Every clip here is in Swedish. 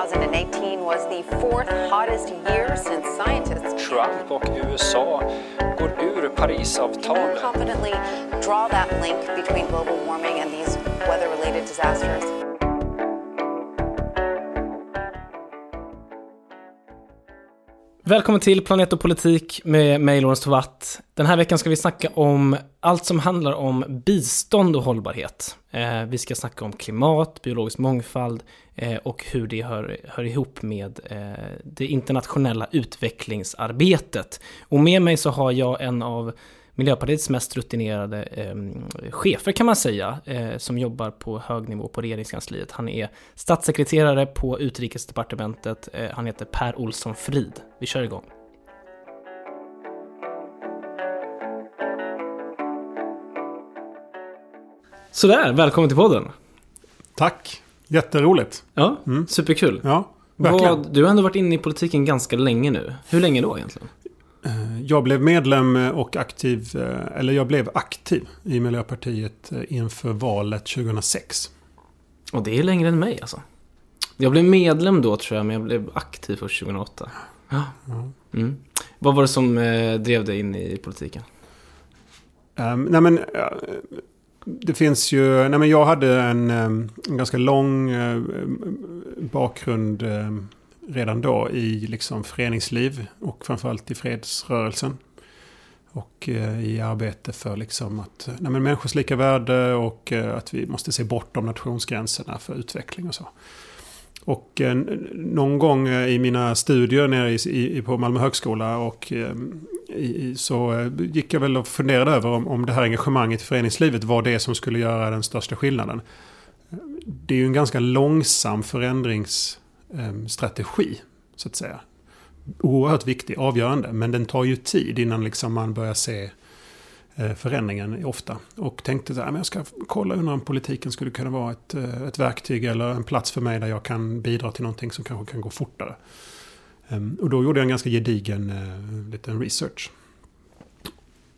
2018 was the fourth hottest year since scientists Trump och USA går ur Parisavtalet. confidently draw that link between global warming and these weather-related disasters. Välkommen till Planet och politik med mig, Lorentz Tovatt. Den här veckan ska vi snacka om allt som handlar om bistånd och hållbarhet. Eh, vi ska snacka om klimat, biologisk mångfald eh, och hur det hör, hör ihop med eh, det internationella utvecklingsarbetet. Och med mig så har jag en av Miljöpartiets mest rutinerade eh, chefer kan man säga, eh, som jobbar på hög nivå på regeringskansliet. Han är statssekreterare på utrikesdepartementet. Eh, han heter Per Olsson Frid. Vi kör igång. Sådär, välkommen till podden. Tack. Jätteroligt. Ja, superkul. Ja, verkligen. Vad, du har ändå varit inne i politiken ganska länge nu. Hur länge då egentligen? Eh, Jag blev medlem och aktiv, eh, eller jag blev aktiv i Miljöpartiet eh, inför valet 2006. Och det är längre än mig alltså. Jag blev medlem då tror jag, men jag blev aktiv först 2008. Ja. Mm. Vad var det som eh, drev dig in i politiken? Um, nej men, eh, det finns ju, nej men jag hade en, en ganska lång eh, bakgrund eh, redan då i liksom föreningsliv och framförallt i fredsrörelsen. Och eh, i arbete för liksom att, eh, nej men människors lika värde och eh, att vi måste se bortom nationsgränserna för utveckling och så. Och någon gång i mina studier nere i, i, på Malmö högskola och i, så gick jag väl och funderade över om, om det här engagemanget i föreningslivet var det som skulle göra den största skillnaden. Det är ju en ganska långsam förändrings Ehm, strategi, så att säga. Oerhört viktig, avgörande, men den tar ju tid innan liksom man börjar se eh, förändringen ofta. Och tänkte så här, men jag ska kolla undra om politiken skulle kunna vara ett, eh, ett verktyg eller en plats för mig där jag kan bidra till någonting som kanske kan gå fortare. Ehm, och då gjorde jag en ganska gedigen eh, liten research.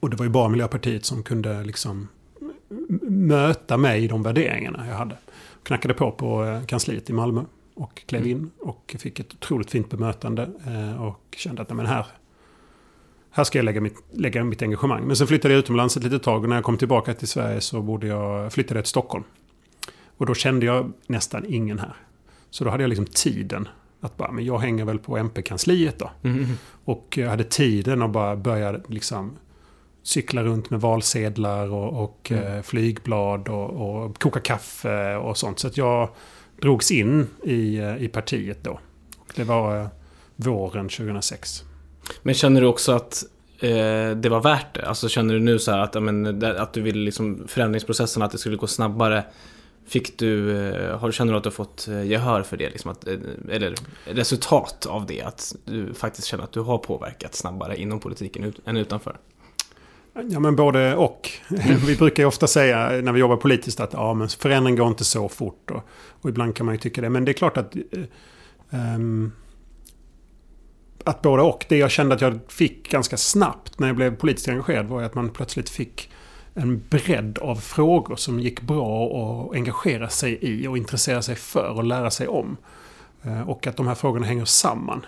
Och det var ju bara Miljöpartiet som kunde liksom möta mig i de värderingarna jag hade. Knackade på på kansliet i Malmö och klev in och fick ett otroligt fint bemötande. eh, Och kände att men här, här ska jag lägga mitt, lägga mitt engagemang. Men sen flyttade jag utomlands ett litet tag och när jag kom tillbaka till Sverige så borde jag, flyttade jag till Stockholm. Och då kände jag nästan ingen här. Så då hade jag liksom tiden att bara, men jag hänger väl på MP-kansliet då. Mm. Och jag hade tiden att bara börja liksom cykla runt med valsedlar och, och eh, flygblad och, och koka kaffe och sånt. Så att jag drogs in i, eh, i partiet då. Det var eh, våren 2006. Men känner du också att eh, det var värt det? Alltså känner du nu så här att, men, att du vill liksom förändringsprocessen, att det skulle gå snabbare? Fick du, eh, har, känner du att du har fått gehör för det? Liksom att, eller resultat av det? Att du faktiskt känner att du har påverkat snabbare inom politiken än utanför? Ja men både och. Vi brukar ju ofta säga när vi jobbar politiskt att ja, men förändring går inte så fort. Och, och ibland kan man ju tycka det. Men det är klart att... ehm, att både och. Det jag kände att jag fick ganska snabbt när jag blev politiskt engagerad var att man plötsligt fick en bredd av frågor som gick bra att engagera sig i och intressera sig för och lära sig om. Eh, Och att de här frågorna hänger samman.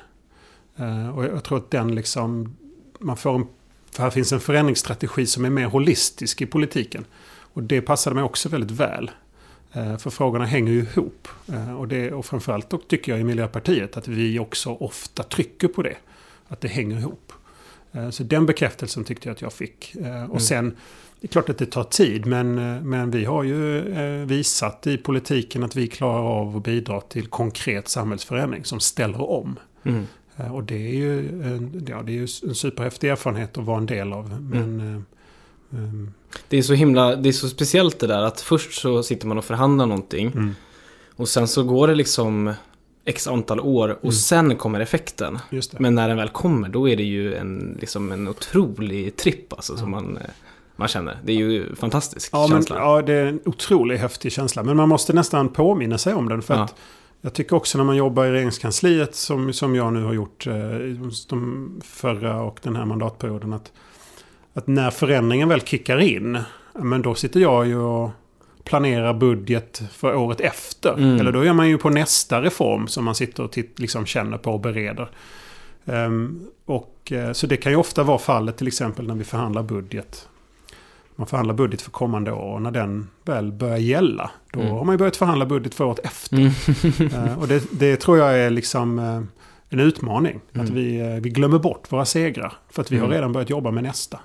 Eh, Och jag tror att den liksom... Man får en för här finns en förändringsstrategi som är mer holistisk i politiken. Och det passade mig också väldigt väl. Eh, För frågorna hänger ju ihop. Eh, Och, det, och framförallt då tycker jag i Miljöpartiet att vi också ofta trycker på det. Att det hänger ihop. Eh, Så den bekräftelsen tyckte jag att jag fick. Och sen, det är klart att det tar tid, men, men vi har ju visat i politiken att vi klarar av att bidra till konkret samhällsförändring som ställer om. Mm. Eh, Och det är ju en, ja, det är ju en superhäftig erfarenhet att vara en del av. Men, eh, ehm, Det är så himla, det är så speciellt det där att först så sitter man och förhandlar någonting mm, och sen så går det liksom x antal år och sen kommer effekten. Men när den väl kommer då är det ju en, liksom en otrolig tripp alltså som man, eh, man känner. Det är ju fantastisk ja, men, känsla. ja, det är en otroligt häftig känsla. Men man måste nästan påminna sig om den. För Ja. att jag tycker också när man jobbar i regeringskansliet, som, som jag nu har gjort eh, de förra och den här mandatperioden, att, att när förändringen väl kickar in, men då sitter jag ju och planerar budget för året efter. Mm. Eller då är man ju på nästa reform som man sitter och titt, liksom känner på och bereder. Ehm, och, eh, så det kan ju ofta vara fallet till exempel när vi förhandlar budget. Man förhandlar budget för kommande år och när den väl börjar gälla. Då Mm. har man ju börjat förhandla budget för året efter. Mm. Eh, och det, det tror jag är liksom eh, en utmaning. Att Mm. vi, eh, vi glömmer bort våra segrar. För att vi har Mm. redan börjat jobba med nästa.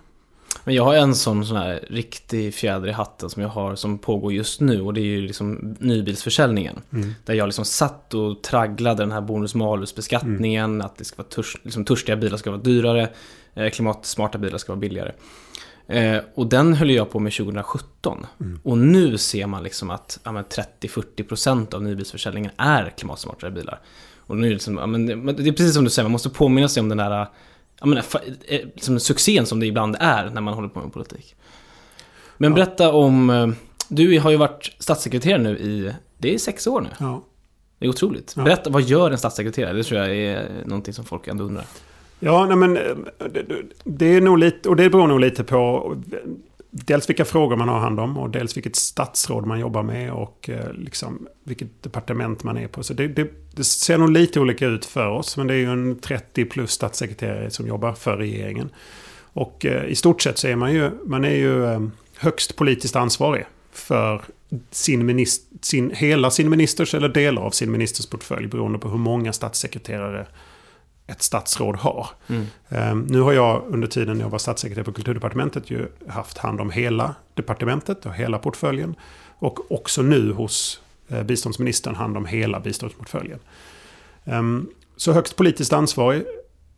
Men jag har en sån, sån här riktig fjäder i hatten som jag har som pågår just nu och det är ju liksom nybilsförsäljningen. Mm. Där jag liksom satt och tragglade den här bonus malus beskattningen, att det ska vara törs, liksom törstiga bilar ska vara dyrare, klimatsmarta bilar ska vara billigare. Eh, och den höll jag på med 2017. Mm. Och nu ser man liksom att ja, men 30-40% av nybilsförsäljningen är klimatsmartare bilar. Och nu är det, liksom, ja, men det, är precis som du säger, man måste påminna sig om den där ja, men, eh, liksom succén som det ibland är när man håller på med politik. Men Ja. berätta om, eh, du har ju varit statssekreterare nu i, det är sex år nu. Ja. Det är otroligt. Berätta, vad gör en statssekreterare? Det tror jag är någonting som folk ändå undrar. Ja, nej men eh, det, är nog lite, och det beror nog lite på dels vilka frågor man har hand om och dels vilket statsråd man jobbar med och eh, liksom vilket departement man är på. Så det, det, det ser nog lite olika ut för oss, men det är ju en 30 plus statssekreterare som jobbar för regeringen. Och eh, i stort sett så är man ju, man är ju högst politiskt ansvarig för sin minister, sin, hela sin ministers eller delar av sin ministers portfölj beroende på hur många statssekreterare ett statsråd har. Mm. Um, nu har jag under tiden jag var statssekreterare på kulturdepartementet ju haft hand om hela departementet och hela portföljen. Och också nu hos eh, biståndsministern hand om hela biståndsportföljen. Um, så högst politiskt ansvarig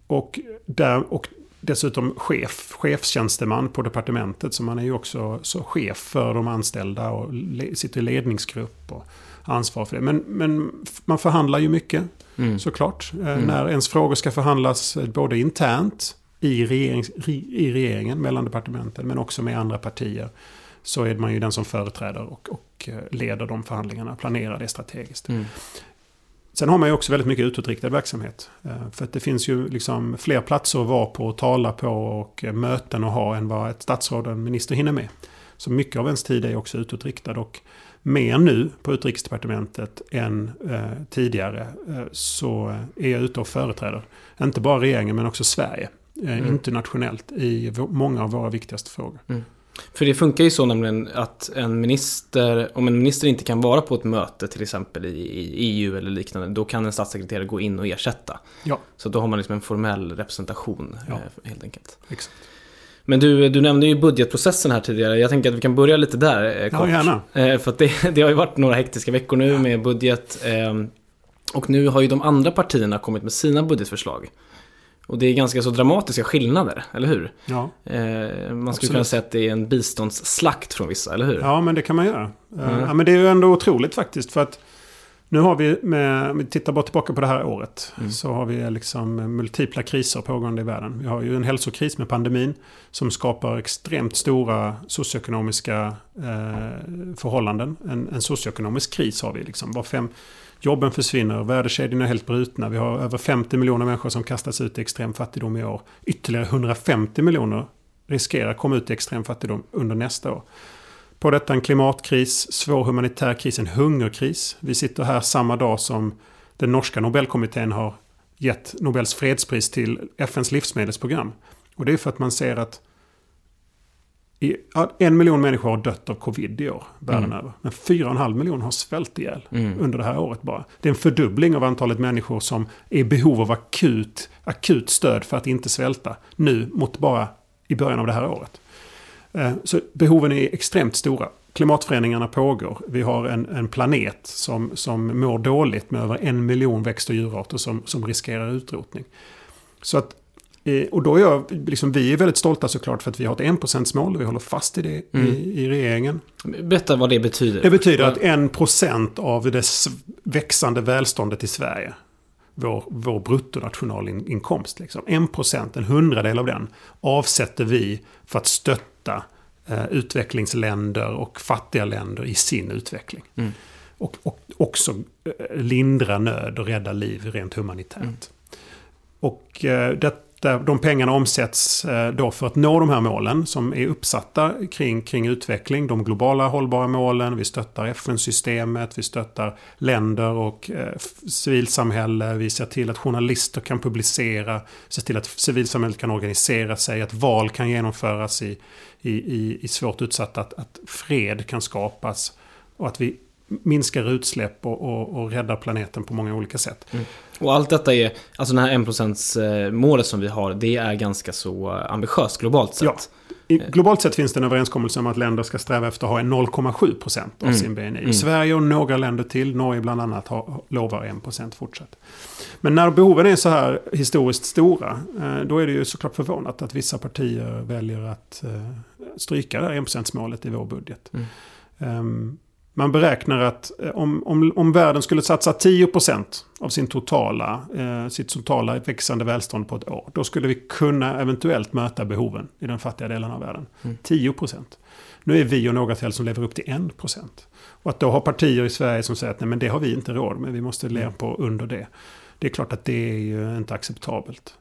och, där, och dessutom chef, chefstjänsteman på departementet. Så man är ju också så chef för de anställda och le, sitter i ledningsgrupp och ansvar för det. Men, men man förhandlar ju mycket Mm. såklart. Eh, Mm. När ens frågor ska förhandlas eh, både internt i, regerings, ri- i regeringen mellan departementen men också med andra partier. Så är man ju den som företräder och, och eh, leder de förhandlingarna, planerar det strategiskt. Mm. Sen har man ju också väldigt mycket utåtriktad verksamhet. Eh, För att det finns ju liksom fler platser att vara på och tala på och eh, möten att ha än vad ett statsråd och en minister hinner med. Så mycket av ens tid är också utåtriktad och mer nu på utrikesdepartementet än eh, tidigare eh, så är jag ute och företräder inte bara regeringen men också Sverige eh, Mm. internationellt i många av våra viktigaste frågor. För det funkar ju så nämligen att en minister, om en minister inte kan vara på ett möte till exempel i, EU eller liknande, då kan en statssekreterare gå in och ersätta. Ja. Så då har man liksom en formell representation Ja. eh, helt enkelt. Exakt. Men du, du nämnde ju budgetprocessen här tidigare. Jag tänker att vi kan börja lite där eh, Ja, kort. gärna. Eh, för att det, det har ju varit några hektiska veckor nu med budget. Eh, och nu har ju de andra partierna kommit med sina budgetförslag. Och det är ganska så dramatiska skillnader, eller hur? Ja. Eh, man skulle Absolut. kunna säga att det är en biståndsslakt från vissa, eller hur? ja, men det kan man göra. Eh, Mm. Ja, men det är ju ändå otroligt faktiskt för att nu har vi, med, om vi tittar bara tillbaka på det här året, Mm. så har vi liksom multipla kriser pågående i världen. Vi har ju en hälsokris med pandemin som skapar extremt stora socioekonomiska eh, förhållanden. En, en socioekonomisk kris har vi liksom. Var fem, jobben försvinner, värdekedjorna är helt brutna. Vi har över 50 miljoner människor som kastas ut i extrem fattigdom i år. Ytterligare 150 miljoner riskerar att komma ut i extrem fattigdom under nästa år. På detta en klimatkris, svår humanitär kris, en hungerkris. Vi sitter här samma dag som den norska Nobelkommittén har gett Nobels fredspris till FNs livsmedelsprogram. Och det är för att man ser att i, en miljon människor har dött av covid i år, världen Mm. över. Men fyra och en halv miljon har svält ihjäl Mm. under det här året bara. Det är en fördubbling av antalet människor som är i behov av akut, akut stöd för att inte svälta. Nu mot bara i början av det här året. Eh, Så behoven är extremt stora. Klimatförändringarna pågår. Vi har en, en planet som, som mår dåligt med över en miljon växt och djurarter som, som riskerar utrotning. Så att, och då är jag, liksom, vi är väldigt stolta såklart för att vi har ett enprocentsmål. Vi håller fast i det Mm. i, i regeringen. Berätta vad det betyder. Det betyder att en procent av det växande välståndet i Sverige, vår, vår bruttonationalinkomst, liksom, en procent, en hundradel av den, avsätter vi för att stötta eh, utvecklingsländer och fattiga länder i sin utveckling. Mm. Och, och också eh, lindra nöd och rädda liv rent humanitärt. Mm. Och eh, det, där de pengarna omsätts eh, då för att nå de här målen som är uppsatta kring, kring utveckling. De globala hållbara målen, vi stöttar FN-systemet, vi stöttar länder och eh, civilsamhälle. Vi ser till att journalister kan publicera, ser till att civilsamhället kan organisera sig, att val kan genomföras i, i, i, i svårt utsatta, att, att fred kan skapas och att vi minskar utsläpp och, och, och räddar planeten på många olika sätt. Mm. Och allt detta är, alltså den här 1% eh, målet som vi har, det är ganska så ambitiöst globalt sett. Ja. I, globalt sett finns det en överenskommelse om att länder ska sträva efter att ha en 0,7% av mm. sin BNI. Mm. Sverige och några länder till, Norge bland annat, har, lovar 1% fortsatt. Men när behoven är så här historiskt stora, eh, då är det ju såklart förvånat att vissa partier väljer att eh, stryka det här 1%-målet i vår budget. Mm. Um, man beräknar att eh, om, om, om världen skulle satsa 10% av sin totala, eh, sitt totala växande välstånd på ett år. Då skulle vi kunna eventuellt möta behoven i den fattiga delen av världen. Mm. 10%. Nu är vi och några till som lever upp till 1%. Och att då ha partier i Sverige som säger att nej men det har vi inte råd med, vi måste leva mm. på under det. Det är klart att det är ju inte acceptabelt.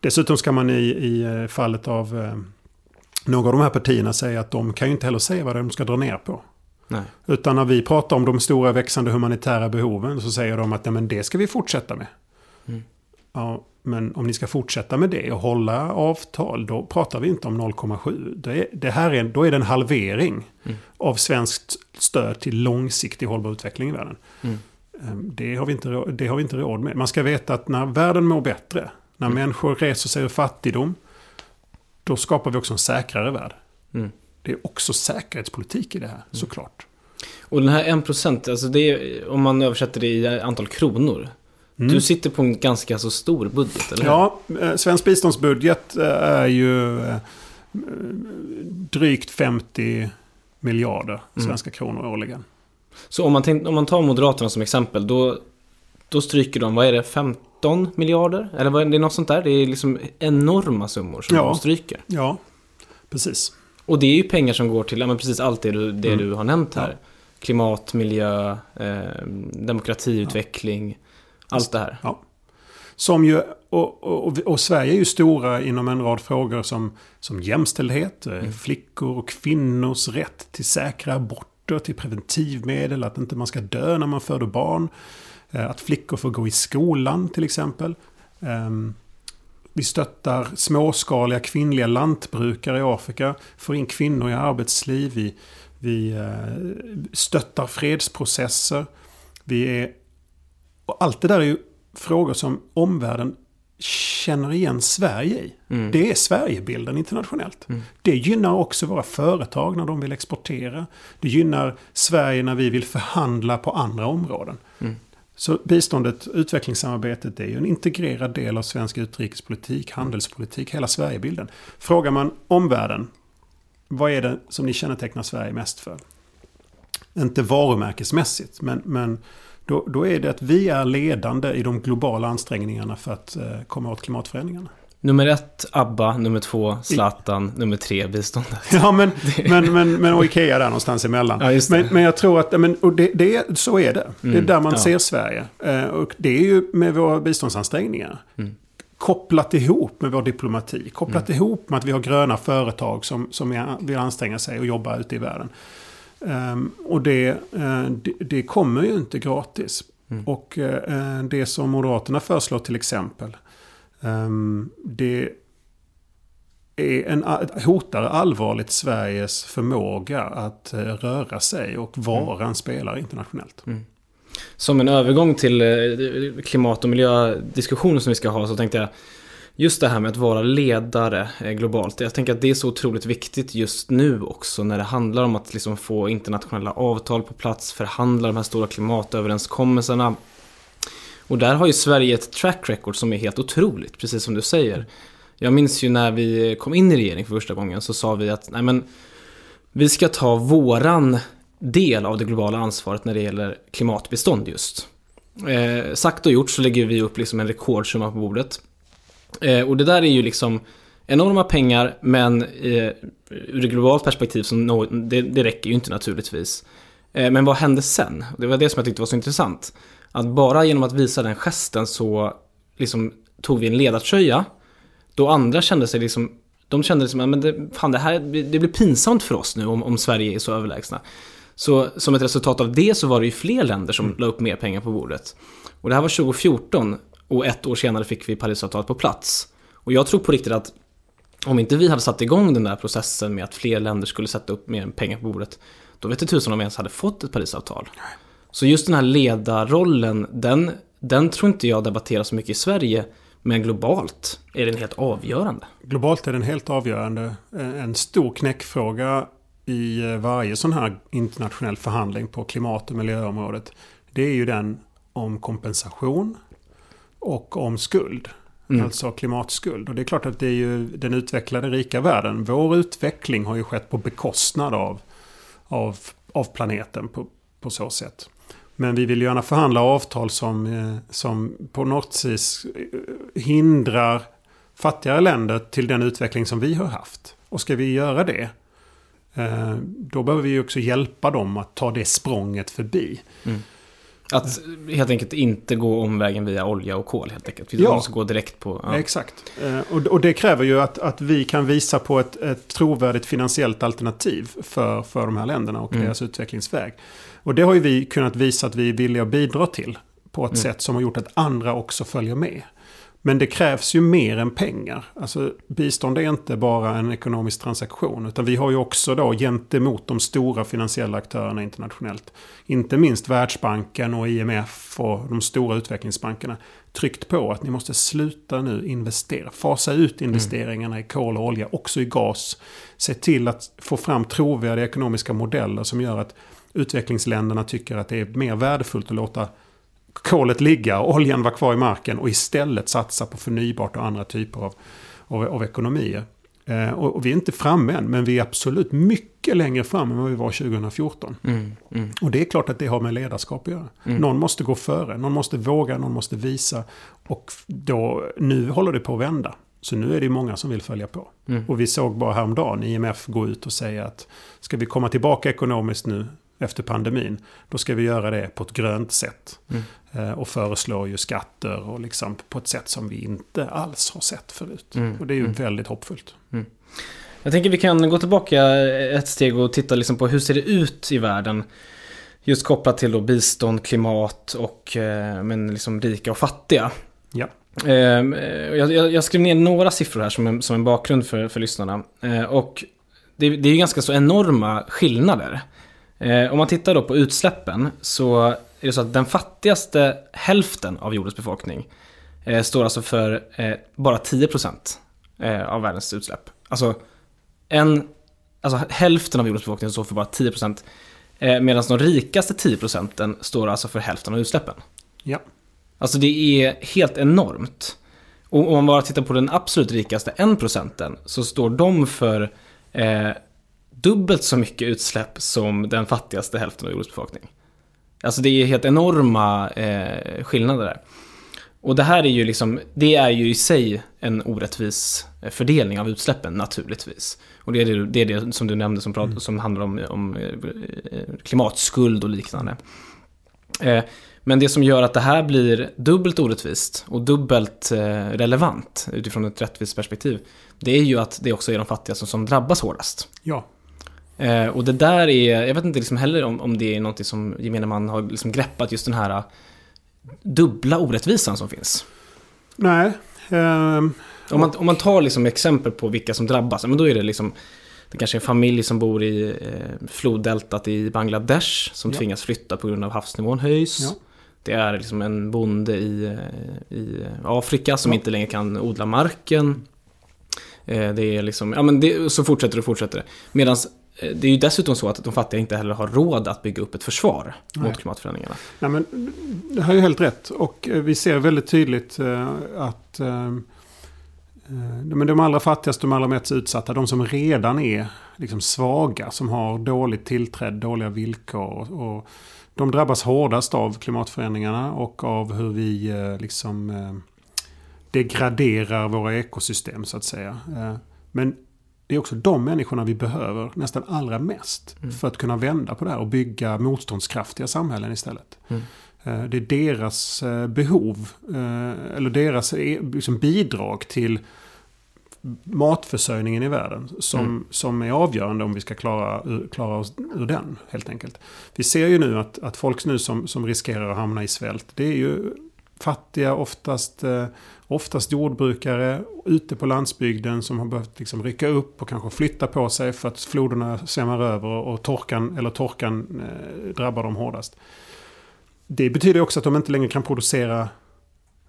Dessutom ska man i, i eh, fallet av eh, några av de här partierna säga att de kan ju inte heller säga vad de ska dra ner på. Nej. Utan när vi pratar om de stora växande humanitära behoven så säger de att ja, men det ska vi fortsätta med. Mm. Ja, men om ni ska fortsätta med det och hålla avtal, då pratar vi inte om 0,7. Det, det här är, då är det en halvering mm. av svenskt stöd till långsiktig hållbar utveckling i världen. Mm. Ehm, det, har vi inte, det har vi inte råd med. Man ska veta att när världen mår bättre, när mm. människor reser sig ur fattigdom, då skapar vi också en säkrare värld. Det är också säkerhetspolitik i det här, mm. såklart. Och den här 1%, alltså det är, om man översätter det i antal kronor. Mm. Du sitter på en ganska så stor budget, eller hur? Ja, eh, svensk biståndsbudget eh, är ju eh, drygt 50 miljarder mm. svenska mm. kronor årligen. Så om man, tänk, om man tar Moderaterna som exempel, då, då stryker de, vad är det, 15 miljarder? Eller vad är det, något sånt där? Det är liksom enorma summor som ja. de stryker. Ja, precis. Och det är ju pengar som går till ja, men precis allt det, du, det mm. du har nämnt här. Ja. Klimat, miljö, eh, demokratiutveckling, ja. allt det här. Ja. Som ju, och, och, och, Sverige är ju stora inom en rad frågor som, som jämställdhet, eh, mm. flickor och kvinnors rätt till säkra aborter, till preventivmedel, att inte man ska dö när man föder barn. Eh, att flickor får gå i skolan till exempel. Vi stöttar småskaliga kvinnliga lantbrukare i Afrika. Får in kvinnor i arbetsliv. Vi, vi eh, stöttar fredsprocesser. Vi är... Och allt det där är ju frågor som omvärlden känner igen Sverige i. Mm. Det är Sverigebilden internationellt. Mm. Det gynnar också våra företag när de vill exportera. Det gynnar Sverige när vi vill förhandla på andra områden. Mm. Så biståndet, utvecklingssamarbetet är ju en integrerad del av svensk utrikespolitik, handelspolitik, hela Sverigebilden. Frågar man omvärlden, vad är det som ni kännetecknar Sverige mest för? Inte varumärkesmässigt, men, men då, då är det att vi är ledande i de globala ansträngningarna för att eh, komma åt klimatförändringarna. Nummer ett, ABBA. Nummer två, Zlatan. I... Nummer tre, biståndet. Ja, men, men, men, men och Ikea där någonstans emellan. Ja, men, men jag tror att, men, och det, det, så är det. Mm. Det är mm, där man ja. ser Sverige. Eh, och det är ju med våra biståndsansträngningar. Mm. Kopplat ihop med vår diplomati. Kopplat mm. ihop med att vi har gröna företag som, som vill anstränga sig och jobba ute i världen. Um, och det, uh, det, det, kommer ju inte gratis. Mm. Och uh, det som Moderaterna föreslår till exempel. Um, det är en, hotar allvarligt Sveriges förmåga att uh, röra sig och vara mm. en spelare internationellt. Mm. Som en övergång till uh, klimat och miljödiskussionen som vi ska ha så tänkte jag Just det här med att vara ledare uh, globalt. Jag tänker att det är så otroligt viktigt just nu också när det handlar om att liksom få internationella avtal på plats, förhandla de här stora klimatöverenskommelserna och där har ju Sverige ett track record som är helt otroligt, precis som du säger. Jag minns ju när vi kom in i regering för första gången så sa vi att nej men, vi ska ta våran del av det globala ansvaret när det gäller klimatbestånd just. Eh, sagt och gjort så lägger vi upp liksom en rekordsumma på bordet. Eh, och det där är ju liksom enorma pengar men eh, ur ett globalt perspektiv så no, det, det räcker ju inte naturligtvis. Eh, men vad hände sen? Det var det som jag tyckte var så intressant. Att bara genom att visa den gesten så liksom tog vi en ledartröja. Då andra kände sig liksom, de kände liksom, men det, fan det här, det blir pinsamt för oss nu om, om Sverige är så överlägsna. Så som ett resultat av det så var det ju fler länder som mm. la upp mer pengar på bordet. Och det här var 2014 och ett år senare fick vi Parisavtalet på plats. Och jag tror på riktigt att om inte vi hade satt igång den där processen med att fler länder skulle sätta upp mer pengar på bordet, då vet inte tusan om vi ens hade fått ett Parisavtal. Så just den här ledarrollen, den, den tror inte jag debatteras så mycket i Sverige. Men globalt är den helt avgörande. Globalt är den helt avgörande. En stor knäckfråga i varje sån här internationell förhandling på klimat och miljöområdet. Det är ju den om kompensation och om skuld. Mm. Alltså klimatskuld. Och det är klart att det är ju den utvecklade rika världen. Vår utveckling har ju skett på bekostnad av, av, av planeten på, på så sätt. Men vi vill gärna förhandla avtal som, eh, som på något vis eh, hindrar fattigare länder till den utveckling som vi har haft. Och ska vi göra det, eh, då behöver vi också hjälpa dem att ta det språnget förbi. Mm. Att helt enkelt inte gå omvägen via olja och kol helt enkelt. Vi ja. måste gå direkt på... Ja. Exakt. Och, och det kräver ju att, att vi kan visa på ett, ett trovärdigt finansiellt alternativ för, för de här länderna och mm. deras utvecklingsväg. Och det har ju vi kunnat visa att vi är villiga att bidra till. På ett mm. sätt som har gjort att andra också följer med. Men det krävs ju mer än pengar. Alltså bistånd är inte bara en ekonomisk transaktion. Utan vi har ju också då gentemot de stora finansiella aktörerna internationellt. Inte minst Världsbanken och IMF och de stora utvecklingsbankerna. Tryckt på att ni måste sluta nu investera. Fasa ut mm. investeringarna mm. i kol och olja, också i gas. Se till att få fram trovärdiga ekonomiska modeller som gör att utvecklingsländerna tycker att det är mer värdefullt att låta kolet ligga och oljan vara kvar i marken och istället satsa på förnybart och andra typer av, av, av ekonomier. Eh, och, och, vi är inte framme än, men vi är absolut mycket längre fram än vad vi var 2014. Mm, mm. Och det är klart att det har med ledarskap att göra. Mm. Någon måste gå före, någon måste våga, någon måste visa. Och då, nu håller det på att vända. Så nu är det många som vill följa på. Mm. Och vi såg bara häromdagen IMF gå ut och säga att ska vi komma tillbaka ekonomiskt nu efter pandemin. Då ska vi göra det på ett grönt sätt. Mm. Eh, och föreslår ju skatter och liksom på ett sätt som vi inte alls har sett förut. Mm. Och det är ju mm. väldigt hoppfullt. Mm. Jag tänker vi kan gå tillbaka ett steg och titta liksom på hur ser det ut i världen. Just kopplat till då bistånd, klimat och eh, men liksom rika och fattiga. Ja. Ehm, jag, jag, skrev ner några siffror här som en, som en bakgrund för, för lyssnarna. Eh, och det, det är ju ganska så enorma skillnader. Eh, om man tittar då på utsläppen så är det så att den fattigaste hälften av jordens befolkning eh, står alltså för eh, bara 10% eh, av världens utsläpp. Alltså, en, alltså hälften av jordens befolkning står för bara 10% eh, medan de rikaste 10% står alltså för hälften av utsläppen. Ja. Alltså det är helt enormt. Och om man bara tittar på den absolut rikaste 1% så står de för dubbelt så mycket utsläpp som den fattigaste hälften av jordens befolkning. Alltså det är helt enorma eh, skillnader där. Och det här är ju liksom, det är ju i sig en orättvis eh, fördelning av utsläppen naturligtvis. Och det är det, det, är det som du nämnde som, prat, mm. som handlar om, om eh, klimatskuld och liknande. Eh, men det som gör att det här blir dubbelt orättvist och dubbelt eh, relevant utifrån ett rättvist perspektiv, det är ju att det också är de fattigaste som drabbas hårdast. Ja. Eh, och det där är, jag vet inte liksom heller om, om det är något som gemene man har liksom greppat, just den här uh, dubbla orättvisan som finns. Nej. Um, om, man, om man tar liksom exempel på vilka som drabbas, men då är det liksom det kanske är en familj som bor i eh, floddeltat i Bangladesh som ja. tvingas flytta på grund av havsnivån höjs. Ja. Det är liksom en bonde i, eh, i Afrika som ja. inte längre kan odla marken. Eh, det är liksom, ja men det, så fortsätter det och fortsätter det. Medan Eh, det är ju dessutom så att de fattiga inte heller har råd att bygga upp ett försvar Nej. mot klimatförändringarna. Nej, men det har ju helt rätt. Och eh, vi ser väldigt tydligt eh, att men de allra fattigaste, de allra mest utsatta, de som redan är liksom svaga, som har dåligt tillträdd, dåliga villkor. Och de drabbas hårdast av klimatförändringarna och av hur vi liksom degraderar våra ekosystem så att säga. Men det är också de människorna vi behöver nästan allra mest. Mm. För att kunna vända på det här och bygga motståndskraftiga samhällen istället. Mm. Eh, det är deras eh, behov, eh, eller deras liksom bidrag till matförsörjningen i världen som, Mm. som är avgörande om vi ska klara, klara oss ur den helt enkelt. Vi ser ju nu att, att folk nu som, som riskerar att hamna i svält, det är ju fattiga, oftast, eh, oftast jordbrukare ute på landsbygden som har behövt liksom rycka upp och kanske flytta på sig för att floderna svämmar över och torkan, eller torkan eh, drabbar dem hårdast. Det betyder också att de inte längre kan producera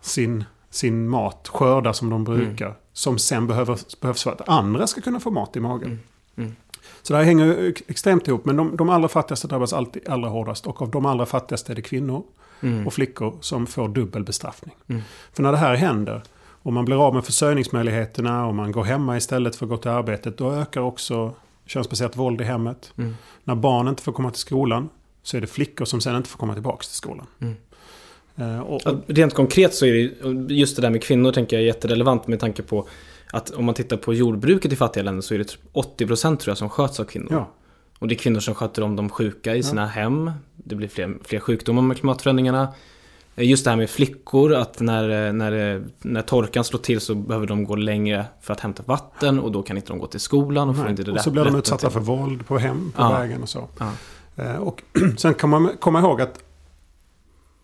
sin, sin mat, skördar som de brukar. Som sen behöver, behövs för att andra ska kunna få mat i magen. Mm. Mm. Så det här hänger extremt ihop. Men de, de allra fattigaste drabbas alltid allra hårdast. Och av de allra fattigaste är det kvinnor Mm. och flickor som får dubbel bestraffning. Mm. För när det här händer och man blir av med försörjningsmöjligheterna och man går hemma istället för att gå till arbetet. Då ökar också könsbaserat våld i hemmet. Mm. När barn inte får komma till skolan så är det flickor som sen inte får komma tillbaka till skolan. Mm. Eh, och, Ja, Rent konkret så är det just det där med kvinnor tänker jag är jätterelevant med tanke på att om man tittar på jordbruket i fattiga länder så är det 80% tror jag som sköts av kvinnor. ja, Och det är kvinnor som sköter om de sjuka i sina hem. Det blir fler, fler sjukdomar med klimatförändringarna. Eh, Just det här med flickor, att när, eh, när, eh, när torkan slår till så behöver de gå längre för att hämta vatten och då kan inte de gå till skolan och får nej. inte det och så blir de utsatta till- för våld på hem, på Ja. vägen och så. Ja. Och sen kan man komma ihåg att,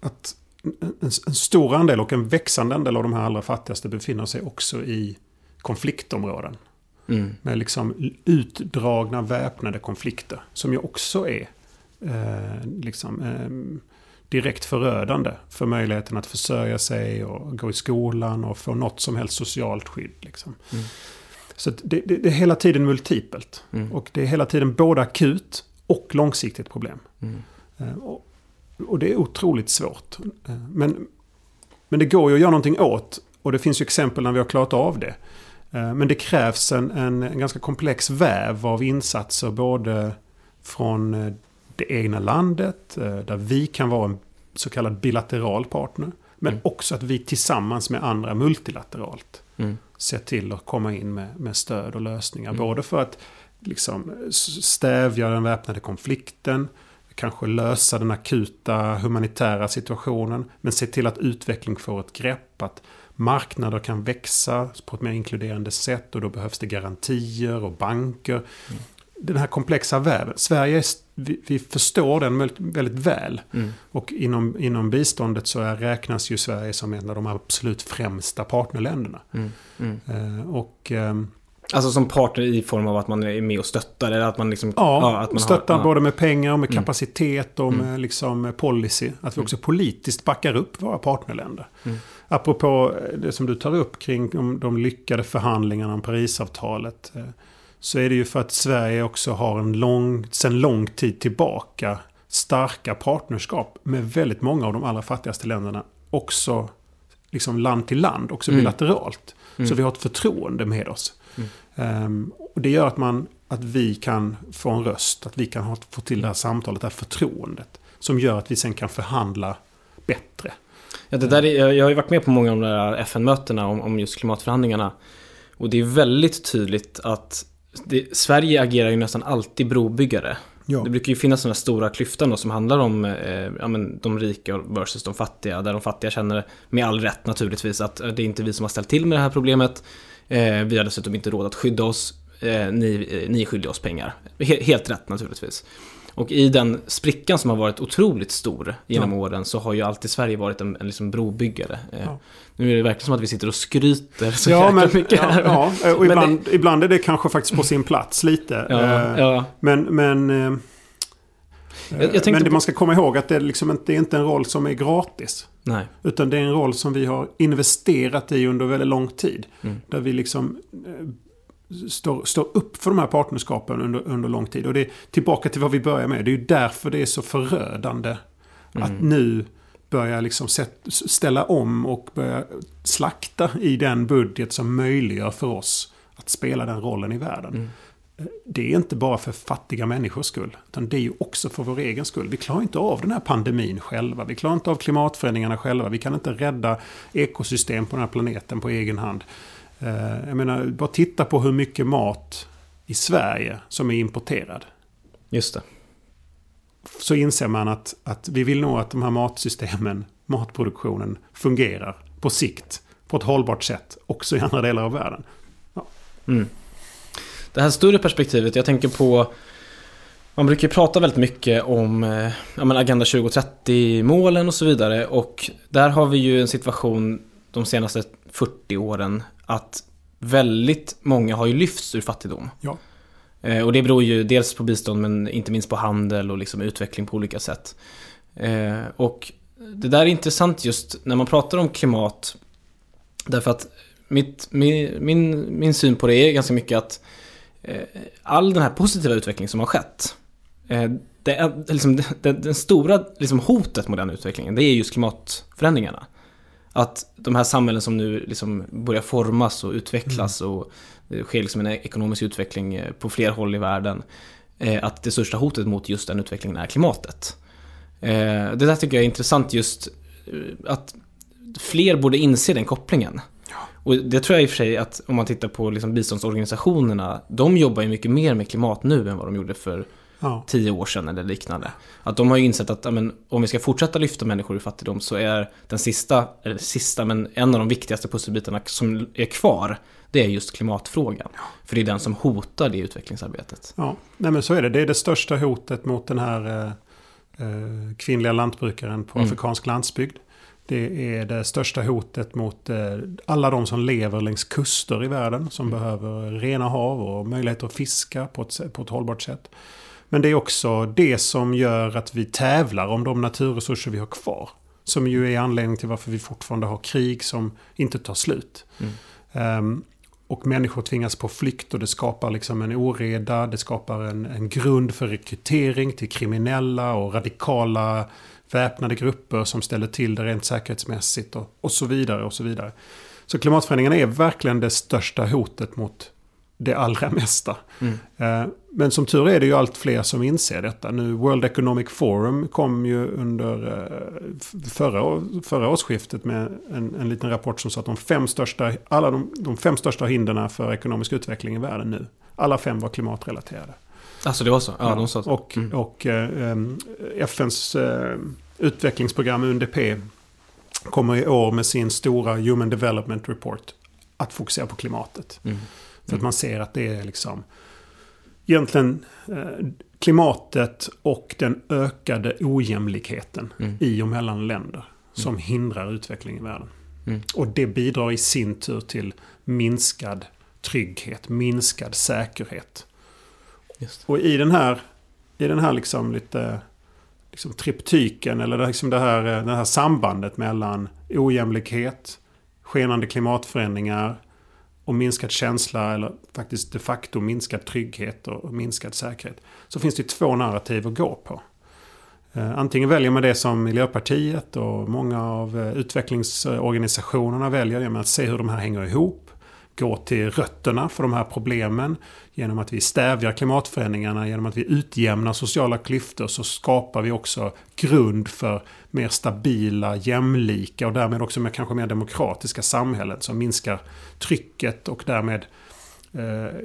att en, en stor andel och en växande andel av de här allra fattigaste befinner sig också i konfliktområden. Mm. Med liksom utdragna väpnade konflikter. Som ju också är eh, liksom, eh, direkt förödande för möjligheten att försörja sig och gå i skolan och få något som helst socialt skydd. Liksom. Mm. Så det, det, det är hela tiden multipelt. Mm. Och det är hela tiden både akut och långsiktigt problem. Mm. Eh, Och, och det är otroligt svårt. Eh, Men, men det går ju att göra någonting åt. Och det finns ju exempel när vi har klarat av det. Eh, Men det krävs en, en, ganska komplex väv av insatser både från eh, det egna landet, eh, där vi kan vara en så kallad bilateral partner. Men Mm. också att vi tillsammans med andra multilateralt Mm. se till att komma in med, med stöd och lösningar. Mm. Både för att liksom, stävja den väpnade konflikten, kanske lösa den akuta humanitära situationen, men se till att utveckling får ett grepp, att marknader kan växa på ett mer inkluderande sätt och då behövs det garantier och banker. Den här komplexa väven. Sverige, vi, vi förstår den väldigt, väl. Mm. Och inom, inom biståndet så är, räknas ju Sverige som en av de absolut främsta partnerländerna. Mm. Mm. Eh, och ehm, Alltså som partner i form av att man är med och stöttar eller att man liksom... ja, att man stöttar har, ja. både med pengar och med Mm. kapacitet och Mm. med liksom eh, policy. Att vi också politiskt backar upp våra partnerländer. Mm. Apropå eh, det som du tar upp kring de, de lyckade förhandlingarna om Parisavtalet. eh, Så är det ju för att Sverige också har en lång, sedan lång tid tillbaka starka partnerskap med väldigt många av de allra fattigaste länderna. Också liksom land till land, också Mm. bilateralt. Mm. Så vi har ett förtroende med oss. Mm. Ehm, och det gör att, man, att vi kan få en röst, att vi kan ha, få till det här samtalet, det här förtroendet. Som gör att vi sen kan förhandla bättre. Ja, det där är, jag har ju varit med på många av de där FN-mötena om, om just klimatförhandlingarna. Och det är väldigt tydligt att det, Sverige agerar ju nästan alltid brobyggare. Ja. Det brukar ju finnas sådana stora klyftan då som handlar om eh, ja, men de rika versus de fattiga. Där de fattiga känner, med all rätt naturligtvis, att eh, det är inte vi som har ställt till med det här problemet. Eh, vi har dessutom inte råd att skydda oss. Eh, ni, eh, ni är skyldiga oss pengar. He, helt rätt naturligtvis. Och i den sprickan som har varit otroligt stor genom åren så har ju alltid Sverige varit en, en liksom brobyggare. Eh, Ja. Nu är det verkligen som att vi sitter och skryter så Ja, men, mycket ja, ja, och ibland, ibland är det kanske faktiskt på sin plats lite. Ja, Eh, ja. Men, men, eh, Jag- jag men det man ska komma ihåg att det liksom inte, det är inte en roll som är gratis. Nej. Utan det är en roll som vi har investerat i under väldigt lång tid. Mm. Där vi liksom står, står upp för de här partnerskapen under, under lång tid. Och det är tillbaka till vad vi börjar med. Det är ju därför det är så förödande att Mm. nu börja liksom ställa om och börja slakta i den budget som möjliggör för oss att spela den rollen i världen. Mm. Det är inte bara för fattiga människors skull. Utan det är ju också för vår egen skull. Vi klarar inte av den här pandemin själva. Vi klarar inte av klimatförändringarna själva. Vi kan inte rädda ekosystem på den här planeten på egen hand. Eh, Jag menar, bara titta på hur mycket mat i Sverige som är importerad. Just det. Så inser man att, att vi vill nog att de här matsystemen, matproduktionen, fungerar på sikt. På ett hållbart sätt också i andra delar av världen. Ja, Mm. Det här större perspektivet, jag tänker på man brukar prata väldigt mycket om eh, ja, Agenda 2030-målen och så vidare och där har vi ju en situation de senaste 40 åren att väldigt många har ju lyfts ur fattigdom. Ja. Eh, och det beror ju dels på bistånd men inte minst på handel och liksom utveckling på olika sätt. Eh, och det där är intressant just när man pratar om klimat därför att mitt, min, min, min syn på det är ganska mycket att eh, all den här positiva utvecklingen som har skett det liksom, det, det, det stora liksom, hotet mot den utvecklingen det är just klimatförändringarna. Att de här samhällen som nu liksom börjar formas och utvecklas mm. och det sker liksom en ekonomisk utveckling eh, på fler håll i världen. Eh, att det största hotet mot just den utvecklingen är klimatet. Eh, det där tycker jag är intressant just att fler borde inse den kopplingen. Och det tror jag i och för sig att om man tittar på liksom biståndsorganisationerna, de jobbar ju mycket mer med klimat nu än vad de gjorde för ja. tio år sedan eller liknande. Att de har ju insett att amen, om vi ska fortsätta lyfta människor ur fattigdom så är den sista, eller sista, men en av de viktigaste pusselbitarna som är kvar, det är just klimatfrågan. Ja. För det är den som hotar det utvecklingsarbetet. Ja, nej men så är det. Det är det största hotet mot den här eh, eh kvinnliga lantbrukaren på mm. afrikansk landsbygd. Det är det största hotet mot eh, alla de som lever längs kuster i världen. Som mm. behöver rena hav och möjligheter att fiska på ett, på ett hållbart sätt. Men det är också det som gör att vi tävlar om de naturresurser vi har kvar. Som ju är anledningen till varför vi fortfarande har krig som inte tar slut. Mm. Um, och människor tvingas på flykt och det skapar liksom en oreda. Det skapar en, en grund för rekrytering till kriminella och radikala väpnade grupper som ställer till det rent säkerhetsmässigt och, och så vidare. och Så vidare. Så klimatförändringarna är verkligen det största hotet mot det allra mesta. Mm. Eh, men som tur är det ju allt fler som inser detta. Nu World Economic Forum kom ju under eh, förra, förra årsskiftet med en, en liten rapport som sa att de fem största, alla de, de fem största hindren för ekonomisk utveckling i världen nu, alla fem var klimatrelaterade. Alltså det var så? Ja, de sa så. Och, mm. och eh, FNs eh, utvecklingsprogram UNDP kommer i år med sin stora Human Development Report att fokusera på klimatet. Mm. För att man ser att det är liksom egentligen eh, klimatet och den ökade ojämlikheten mm. i och mellan länder som mm. hindrar utveckling i världen. Mm. Och det bidrar i sin tur till minskad trygghet, minskad säkerhet. Och i den här, i den här liksom lite liksom triptyken eller liksom det, här, det här sambandet mellan ojämlikhet, skenande klimatförändringar, och minskad känsla eller faktiskt de facto minskad trygghet och minskad säkerhet. Så finns det två narrativ att gå på. Eh, antingen väljer man det som Miljöpartiet och många av eh, utvecklingsorganisationerna väljer, att se hur de här hänger ihop gå till rötterna för de här problemen. Genom att vi stävjar klimatförändringarna, genom att vi utjämnar sociala klyftor så skapar vi också grund för mer stabila, jämlika och därmed också med kanske mer demokratiska samhällen som minskar trycket och därmed eh,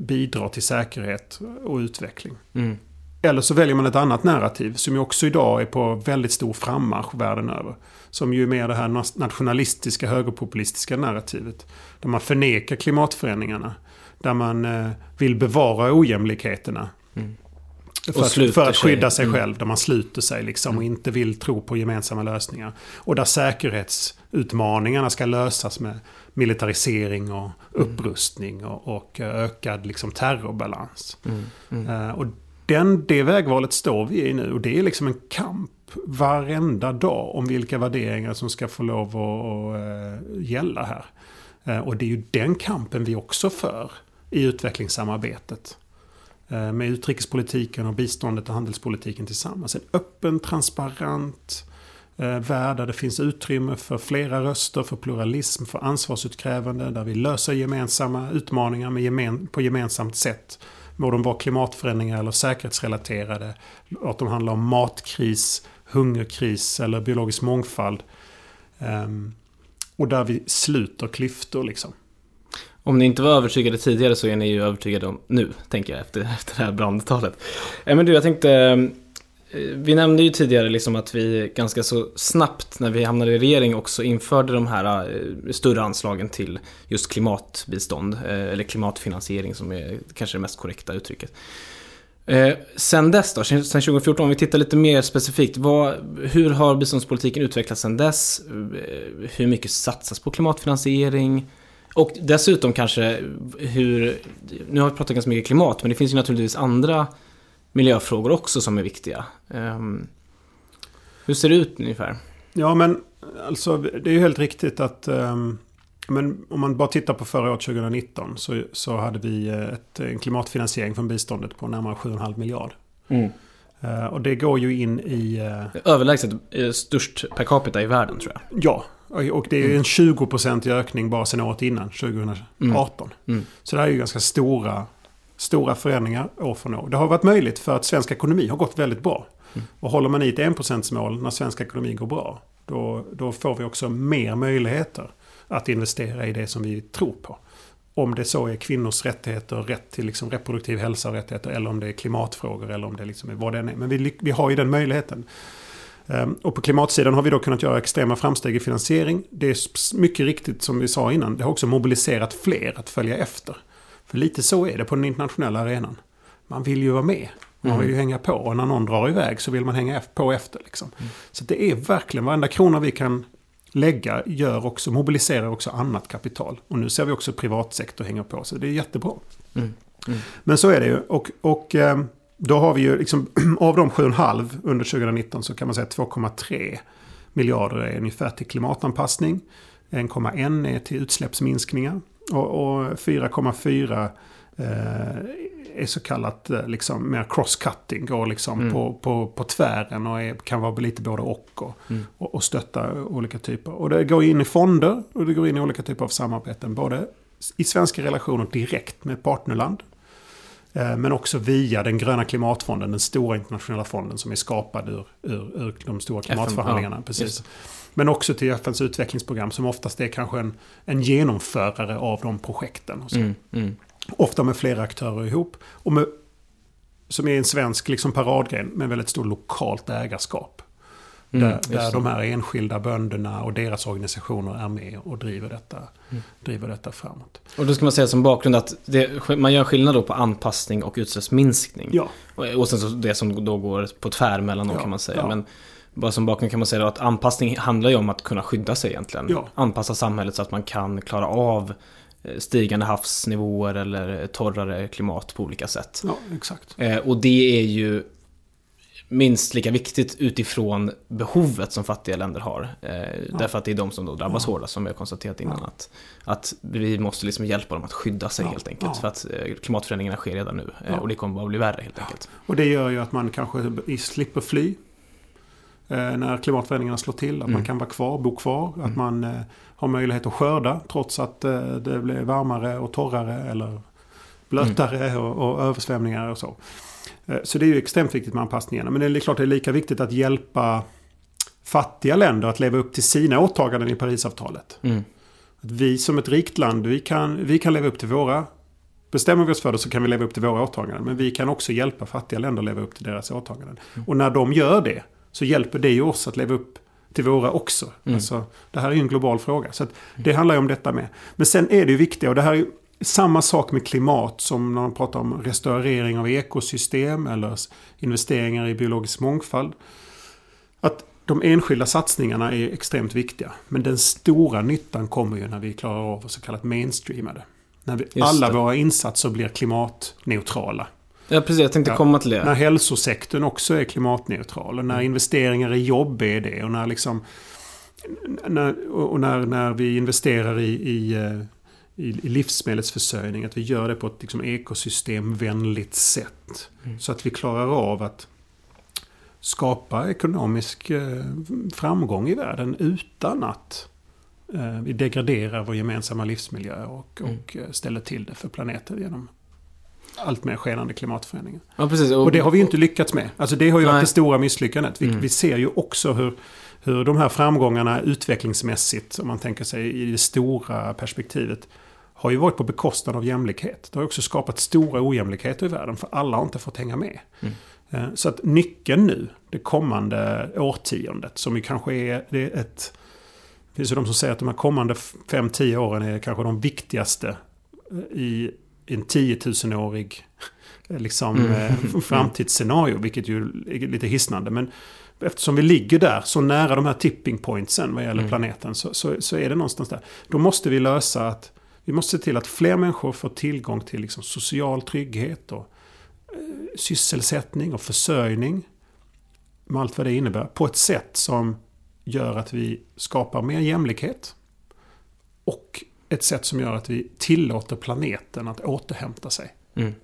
bidrar till säkerhet och utveckling. Mm. Eller så väljer man ett annat narrativ som ju också idag är på väldigt stor frammarsch världen över. Som ju är mer det här nationalistiska högerpopulistiska narrativet. Där man förnekar klimatförändringarna. Där man eh, vill bevara ojämlikheterna. Mm. För, att, för att skydda sig mm. själv. Där man sluter sig liksom mm. och inte vill tro på gemensamma lösningar. Och där säkerhetsutmaningarna ska lösas med militarisering och mm. upprustning och, och ökad liksom, terrorbalans. Uh, och den, det vägvalet står vi i nu och det är liksom en kamp varenda dag om vilka värderingar som ska få lov att, att eh, gälla här. Eh, och det är ju den kampen vi också för i utvecklingssamarbetet. Eh, med utrikespolitiken och biståndet och handelspolitiken tillsammans. En öppen, transparent värld där det finns utrymme för flera röster, för pluralism, för ansvarsutkrävande. Där vi löser gemensamma utmaningar med gemen, på gemensamt sätt. Må de vara klimatförändringar eller säkerhetsrelaterade. Att de handlar om matkris, hungerkris eller biologisk mångfald. Ehm, och där vi sluter klyftor liksom. Om ni inte var övertygade tidigare så är ni ju övertygade om nu, tänker jag efter, efter det här brandtalet. Eh, men du, jag tänkte... Ehm, eh, vi nämnde ju tidigare liksom att vi ganska så snabbt när vi hamnade i regering också införde de här eh, större anslagen till just klimatbistånd. Eller klimatfinansiering som är kanske det mest korrekta uttrycket. Eh, sen dess då, sen 2014, om vi tittar lite mer specifikt. Vad, hur har biståndspolitiken utvecklats sen dess? Eh, hur mycket satsas på klimatfinansiering? Och dessutom kanske hur... Nu har vi pratat ganska mycket klimat, men det finns ju naturligtvis andra miljöfrågor också som är viktiga. Eh, hur ser det ut ungefär? Ja, men alltså det är ju helt riktigt att... ehm, men om man bara tittar på förra året 2019 så, så hade vi eh, ett, en klimatfinansiering från biståndet på närmare 7,5 miljard. Eh, och det går ju in i... eh, Överlägset eh, störst per capita i världen tror jag. Ja, och och det är ju en 20% ökning bara sen året innan, 2018. Mm. Så det här är ju ganska stora, stora förändringar år från år. Det har varit möjligt för att svensk ekonomi har gått väldigt bra. Och håller man i ett 1%-mål när svensk ekonomi går bra, då, då får vi också mer möjligheter att investera i det som vi tror på. Om det så är kvinnors rättigheter, rätt till liksom reproduktiv hälsa och rättigheter, eller om det är klimatfrågor, eller om det liksom är vad det än är. Men vi, vi har ju den möjligheten. Ehm, Och på klimatsidan har vi då kunnat göra extrema framsteg i finansiering. Det är mycket riktigt som vi sa innan, det har också mobiliserat fler att följa efter. För lite så är det på den internationella arenan. Man vill ju vara med. Man vill ju hänga på och när någon drar iväg så vill man hänga på efter. Liksom. Så det är verkligen varenda krona vi kan lägga gör också, mobiliserar också annat kapital. Och nu ser vi också privatsektor hänga på, så det är jättebra. Men så är det ju. Och, och eh, då har vi ju liksom, av de 7,5 under 2019 så kan man säga att 2,3 miljarder är ungefär till klimatanpassning. 1,1 är till utsläppsminskningar. Och, och 4,4 eh, är så kallat eh, liksom, mer cross-cutting. Går liksom på, på, på tvären och är, kan vara lite både och. Och, och, och stötta olika typer. Och det går in i fonder och det går in i olika typer av samarbeten. Både i svenska relationer direkt med partnerland. Eh, Men också via den gröna klimatfonden, den stora internationella fonden som är skapad ur, ur, ur de stora klimatförhandlingarna. ja, precis. Men också till FNs utvecklingsprogram som oftast är kanske en, en genomförare av de projekten. Och så. Mm, mm. Ofta med flera aktörer ihop. Och med, som är en svensk liksom paradgren med väldigt stort lokalt ägarskap. Mm, där där de här enskilda bönderna och deras organisationer är med och driver detta, Mm. driver detta framåt. Och då ska man säga som bakgrund att det, man gör skillnad då på anpassning och utsläppsminskning. Ja, Och, och sen så det som då går på tvär mellan dem Ja, kan man säga. ja. Men bara som bakgrund kan man säga att anpassning handlar ju om att kunna skydda sig egentligen. Ja. Anpassa samhället så att man kan klara av stigande havsnivåer eller torrare klimat på olika sätt. ja exakt. Eh, och det är ju minst lika viktigt utifrån behovet som fattiga länder har. Eh, Därför att det är de som då drabbas hårdast, som vi har konstaterat innan. Att, att vi måste liksom hjälpa dem att skydda sig Ja, helt enkelt. ja. För att eh, klimatförändringarna sker redan nu. Eh, Ja. Och det kommer bara bli värre helt enkelt. Och det gör ju att man kanske slipper fly. Eh, när klimatförändringarna slår till. Att man Mm. kan vara kvar, bo kvar. Att man eh, har möjlighet att skörda trots att eh, det blir varmare och torrare eller blötare Mm. och, och översvämningar och så. Så det är ju extremt viktigt med anpassningarna. Men det är klart det är lika viktigt att hjälpa fattiga länder att leva upp till sina åtaganden i Parisavtalet. Mm. Att vi som ett rikt land, vi kan, vi kan leva upp till våra... Bestämmer vi oss för det så kan vi leva upp till våra åtaganden. Men vi kan också hjälpa fattiga länder att leva upp till deras åtaganden. Och när de gör det så hjälper det ju oss att leva upp till våra också. Alltså, det här är ju en global fråga. Så att det handlar ju om detta med. Men sen är det ju viktigt, och det här är ju samma sak med klimat som när man pratar om restaurering av ekosystem eller investeringar i biologisk mångfald. Att de enskilda satsningarna är extremt viktiga. Men den stora nyttan kommer ju när vi klarar av så kallat mainstreamade. När vi, alla våra insatser blir klimatneutrala. Ja, precis. Jag tänkte Ja. komma till det. När hälsosektorn också är klimatneutral. Och när investeringar i jobb är det. Och när, liksom, när, och när, när vi investerar i, i, eh, i, i livsmedelsförsörjning. Att vi gör det på ett liksom, ekosystemvänligt sätt. Så att vi klarar av att skapa ekonomisk eh, framgång i världen utan att eh, vi degraderar vår gemensamma livsmiljö och, och eh, ställer till det för planeten genom allt mer skenande klimatförändringar. Ja, precis. Och det har vi ju inte lyckats med. Alltså det har ju Nej. varit det stora misslyckandet. Vi, Mm. vi ser ju också hur, hur de här framgångarna utvecklingsmässigt, om man tänker sig i det stora perspektivet, har ju varit på bekostnad av jämlikhet. Det har också skapat stora ojämlikheter i världen, för alla har inte fått hänga med. Mm. Eh, Så att nyckeln nu, det kommande årtiondet, som ju kanske är, det är ett... Det finns ju de som säger att de här kommande 5-10 åren är kanske de viktigaste eh, i en 10 000-årig liksom, Mm. eh, framtidsscenario, vilket ju är lite hisnande. Men eftersom vi ligger där, så nära de här tipping pointsen vad gäller Mm. planeten, så, så, så är det någonstans där. Då måste vi lösa att vi måste se till att fler människor får tillgång till liksom social trygghet och eh, sysselsättning och försörjning. Med allt vad det innebär. På ett sätt som gör att vi skapar mer jämlikhet. Och ett sätt som gör att vi tillåter planeten att återhämta sig. Mm.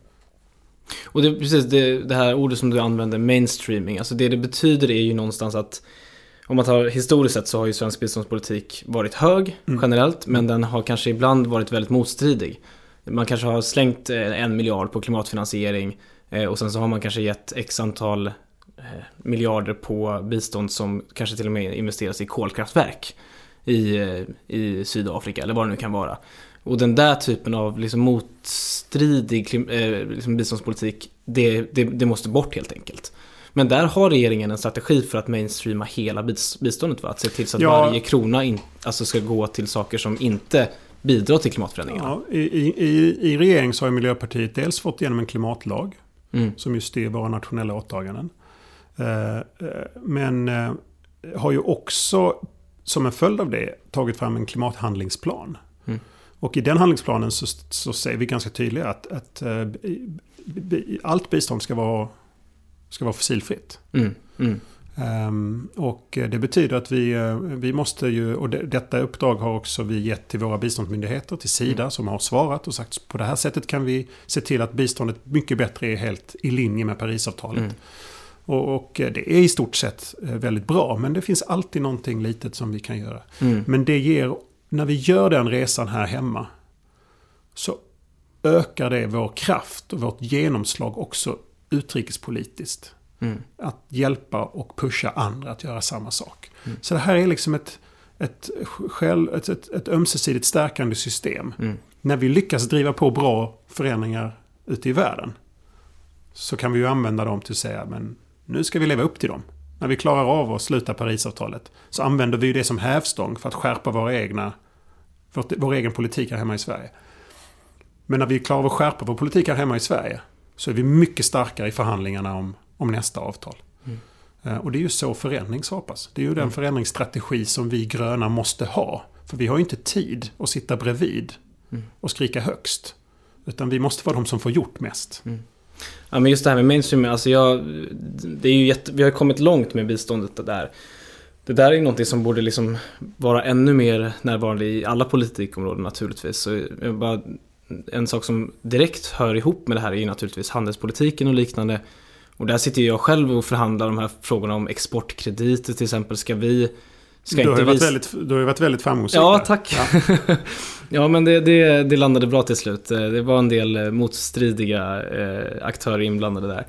Och det är precis det, det här ordet som du använder, mainstreaming. Alltså det det betyder är ju någonstans att om man tar historiskt sett så har ju svensk biståndspolitik varit hög Mm. generellt, men den har kanske ibland varit väldigt motstridig. Man kanske har slängt eh, en miljard på klimatfinansiering eh, och sen så har man kanske gett x antal eh, miljarder på bistånd som kanske till och med investeras i kolkraftverk i, eh, i Sydafrika eller vad det nu kan vara. Och den där typen av liksom motstridig eh, liksom biståndspolitik, det, det, det måste bort helt enkelt. Men där har regeringen en strategi för att mainstreama hela bis- biståndet. Va? Att se till så att Ja. varje krona in, alltså ska gå till saker som inte bidrar till klimatförändringarna. Ja, i, i, i, regering så har Miljöpartiet dels fått igenom en klimatlag. Mm. som ju styr våra nationella åtaganden. Eh, eh, Men eh, har ju också som en följd av det tagit fram en klimathandlingsplan. Mm. Och i den handlingsplanen så, så säger vi ganska tydligt att, att bi- bi- allt bistånd ska vara, ska vara fossilfritt. Mm. Mm. Ehm, och det betyder att vi, eh, vi måste ju, och det, detta uppdrag har också vi gett till våra biståndsmyndigheter, till Sida, som har svarat och sagt på det här sättet kan vi se till att biståndet mycket bättre är helt i linje med Parisavtalet. Mm. Och, och eh, det är i stort sett eh, väldigt bra, men det finns alltid någonting litet som vi kan göra. Mm. Men det ger, när vi gör den resan här hemma, så ökar det vår kraft och vårt genomslag också utrikespolitiskt Mm. att hjälpa och pusha andra att göra samma sak. Så det här är liksom ett, ett, själv, ett, ett, ett ömsesidigt stärkande system. Mm. När vi lyckas driva på bra förändringar ute i världen så kan vi ju använda dem till att säga men nu ska vi leva upp till dem. När vi klarar av att sluta Parisavtalet så använder vi det som hävstång för att skärpa våra egna, vårt, vår egen politik här hemma i Sverige. Men när vi klarar av att skärpa vår politik här hemma i Sverige så är vi mycket starkare i förhandlingarna om, om nästa avtal. Eh, Och det är ju så förändring skapas. Det är ju den förändringsstrategi som vi gröna måste ha. För vi har ju inte tid att sitta bredvid och skrika högst. Utan vi måste vara de som får gjort mest. Ja men just det här med mainstream, alltså jag, det är ju jätte, vi har kommit långt med biståndet det där. Det där är ju någonting som borde liksom vara ännu mer närvarande i alla politikområden naturligtvis. Så bara, en sak som direkt hör ihop med det här är ju naturligtvis handelspolitiken och liknande. Och där sitter jag själv och förhandlar de här frågorna om exportkrediter till exempel. Ska vi... Ska Du har, inte varit väldigt, du har ju varit väldigt framgångsrik. Ja, där. tack. Ja, Ja men det, det, det landade bra till slut. Eh, det var en del eh, motstridiga eh, aktörer inblandade där.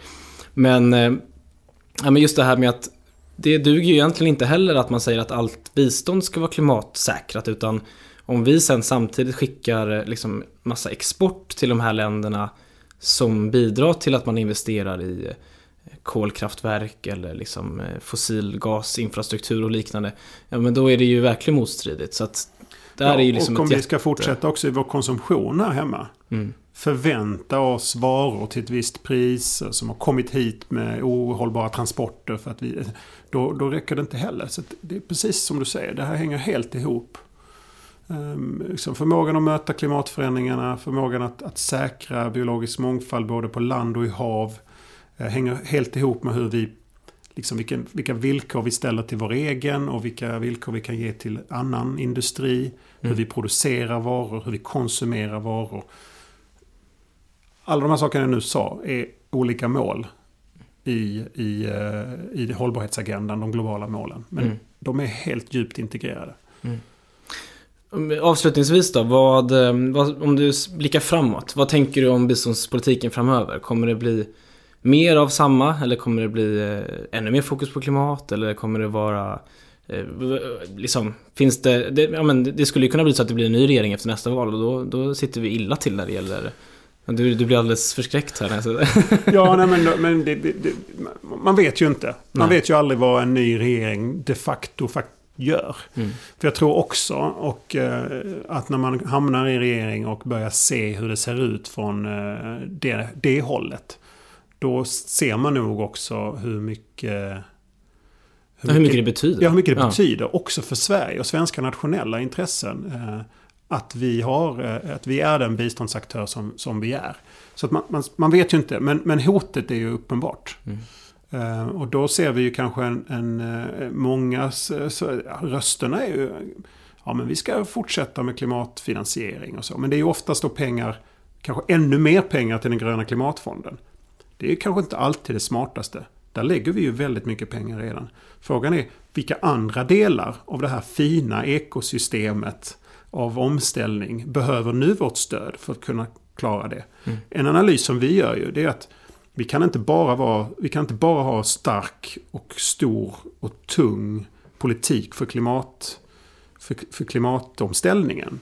Men, ja, men just det här med att det duger ju egentligen inte heller att man säger att allt bistånd ska vara klimatsäkrat utan om vi sen samtidigt skickar liksom massa export till de här länderna som bidrar till att man investerar i kolkraftverk eller liksom fossilgasinfrastruktur och liknande. Ja men då är det ju verkligen motstridigt. Så att där Ja, är ju liksom och om vi ska jätte- fortsätta också i vår konsumtion här hemma. Mm. Förvänta oss varor till ett visst pris som har kommit hit med ohållbara transporter. För att vi, då, då räcker det inte heller. Så det är precis som du säger, det här hänger helt ihop. Um, liksom förmågan att möta klimatförändringarna, förmågan att, att säkra biologisk mångfald både på land och i hav. eh, hänger helt ihop med hur vi, liksom vilken, vilka villkor vi ställer till vår egen och vilka villkor vi kan ge till annan industri. Hur vi producerar varor, hur vi konsumerar varor. Alla de här sakerna jag nu sa är olika mål i, i, eh, i hållbarhetsagendan, de globala målen. Men Mm. de är helt djupt integrerade. Um, Avslutningsvis då, vad, eh, vad, om du blickar framåt, vad tänker du om biståndspolitiken framöver? Kommer det bli mer av samma eller kommer det bli eh, ännu mer fokus på klimat eller kommer det vara eh, liksom, finns det, det, ja, men det- skulle ju kunna bli så att det blir en ny regering efter nästa val och då, då sitter vi illa till när det gäller Du, du blir alldeles förskräckt här. Alltså. Ja, nej, men, men det, det, man vet ju inte. Man Nej. vet ju aldrig vad en ny regering de facto fakt gör. Mm. För jag tror också och, eh, att när man hamnar i regering och börjar se hur det ser ut från eh, det, det hållet. Då ser man nog också hur mycket... Hur mycket det betyder. Ja, hur mycket det Ja. betyder också för Sverige och svenska nationella intressen. Eh, att, vi har, eh, att vi är den biståndsaktör som, som vi är. Så att man, man, man vet ju inte, men, men hotet är ju uppenbart. Mm. Eh, och då ser vi ju kanske en, en eh, många ja, rösterna är ju... Ja, men vi ska fortsätta med klimatfinansiering och så. Men det är ju oftast då pengar, kanske ännu mer pengar till den gröna klimatfonden. Det är kanske inte alltid det smartaste. Där lägger vi ju väldigt mycket pengar redan. Frågan är vilka andra delar av det här fina ekosystemet av omställning behöver nu vårt stöd för att kunna klara det. En analys som vi gör ju det är att vi kan inte bara, vara, vi kan inte bara ha stark och stor och tung politik för, klimat, för, för klimatomställningen.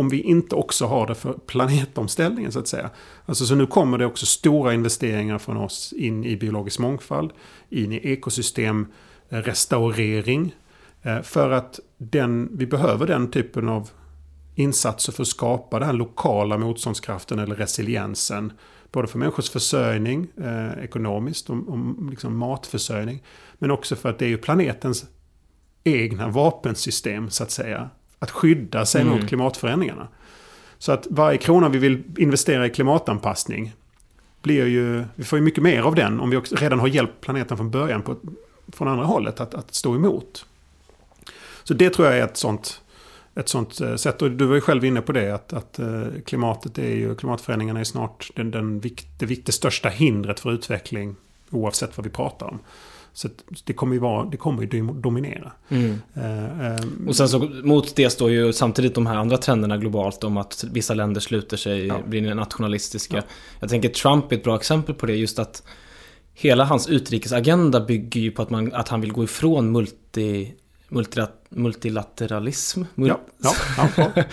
Om vi inte också har det för planetomställningen så att säga. Alltså så nu kommer det också stora investeringar från oss in i biologisk mångfald, in i ekosystemrestaurering. Eh, eh, för att den, vi behöver den typen av insatser för att skapa den här lokala motståndskraften eller resiliensen. Både för människors försörjning eh, ekonomiskt och, och liksom matförsörjning. Men också för att det är ju planetens egna vapensystem så att säga. Att skydda sig Mm. mot klimatförändringarna. Så att varje krona vi vill investera i klimatanpassning blir ju, vi får ju mycket mer av den om vi också redan har hjälpt planeten från början på, från andra hållet att, att stå emot. Så det tror jag är ett sånt, ett sånt eh, sätt. Och du var ju själv inne på det att, att eh, klimatet är ju, klimatförändringarna är snart den, den det, det största hindret för utveckling oavsett vad vi pratar om. Så det kommer ju, vara, det kommer ju dom- dominera. Mm. Eh, Och sen så mot det står ju samtidigt de här andra trenderna globalt om att vissa länder sluter sig, Ja. blir nationalistiska. Ja. Jag tänker Trump är ett bra exempel på det, just att hela hans utrikesagenda bygger ju på att, man, att han vill gå ifrån multi, multilat, multilateralism. Mul- ja.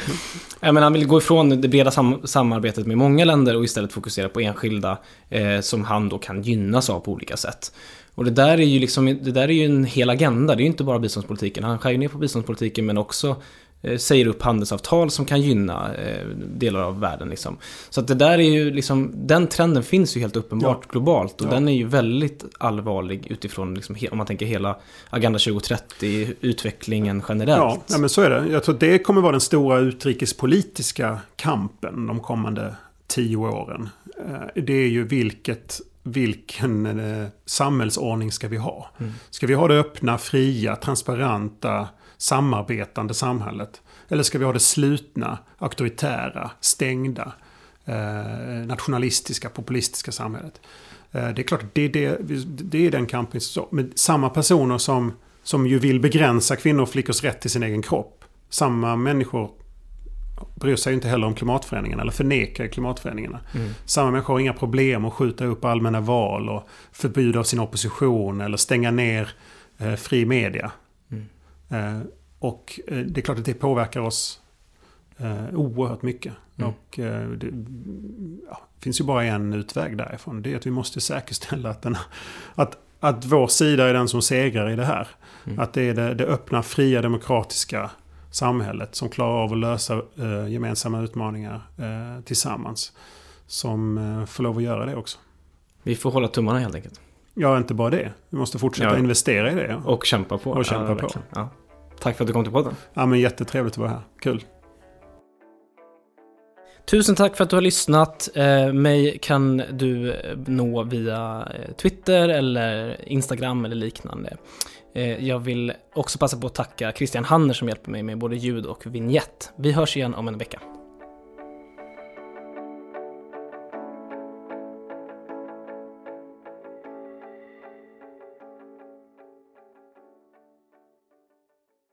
Ja, men han vill gå ifrån det breda sam samarbetet med många länder och istället fokusera på enskilda eh, som han då kan gynnas av på olika sätt. Och det där är ju liksom, det där är ju en hel agenda, det är ju inte bara biståndspolitiken. Han skär ju ner på biståndspolitiken men också eh, säger upp handelsavtal som kan gynna eh, delar av världen liksom. Så att det där är ju liksom, den trenden finns ju helt uppenbart globalt och Ja. den är ju väldigt allvarlig utifrån, liksom, om man tänker hela Agenda 2030, utvecklingen generellt. Ja, ja, men så är det. Jag tror det kommer vara den stora utrikespolitiska kampen de kommande tio åren. Eh, Det är ju vilket, vilken eh, samhällsordning ska vi ha? Ska vi ha det öppna, fria, transparenta, samarbetande samhället? Eller ska vi ha det slutna, auktoritära, stängda, eh, nationalistiska, populistiska samhället? Eh, Det är klart det, det, det är den kampen. Men samma personer som, som ju vill begränsa kvinnor och flickors rätt till sin egen kropp. Samma människor bryr sig inte heller om klimatförändringarna eller förnekar klimatförändringarna. Mm. Samma människor har inga problem att skjuta upp allmänna val och förbjuda sin opposition eller stänga ner eh, fri media. Mm. Eh, och eh, det är klart att det påverkar oss eh, oerhört mycket. Mm. Och eh, det ja, finns ju bara en utväg därifrån. Det är att vi måste säkerställa att, den, att, att vår sida är den som segrar i det här. Mm. Att det är det, det öppna, fria, demokratiska samhället som klarar av att lösa eh, gemensamma utmaningar eh, tillsammans. Som eh, får lov att göra det också. Vi får hålla tummarna helt enkelt. Ja, inte bara det. Vi måste fortsätta Ja. investera i det. Och kämpa på. Och kämpa på. verkligen. Ja. Tack för att du kom till podden. Ja, men jättetrevligt att vara här. Kul. Tusen tack för att du har lyssnat. Eh, mig kan du eh, nå via eh, Twitter eller Instagram eller liknande. Eh, jag vill också passa på att tacka Christian Hanner som hjälper mig med både ljud och vignett. Vi hörs igen om en vecka.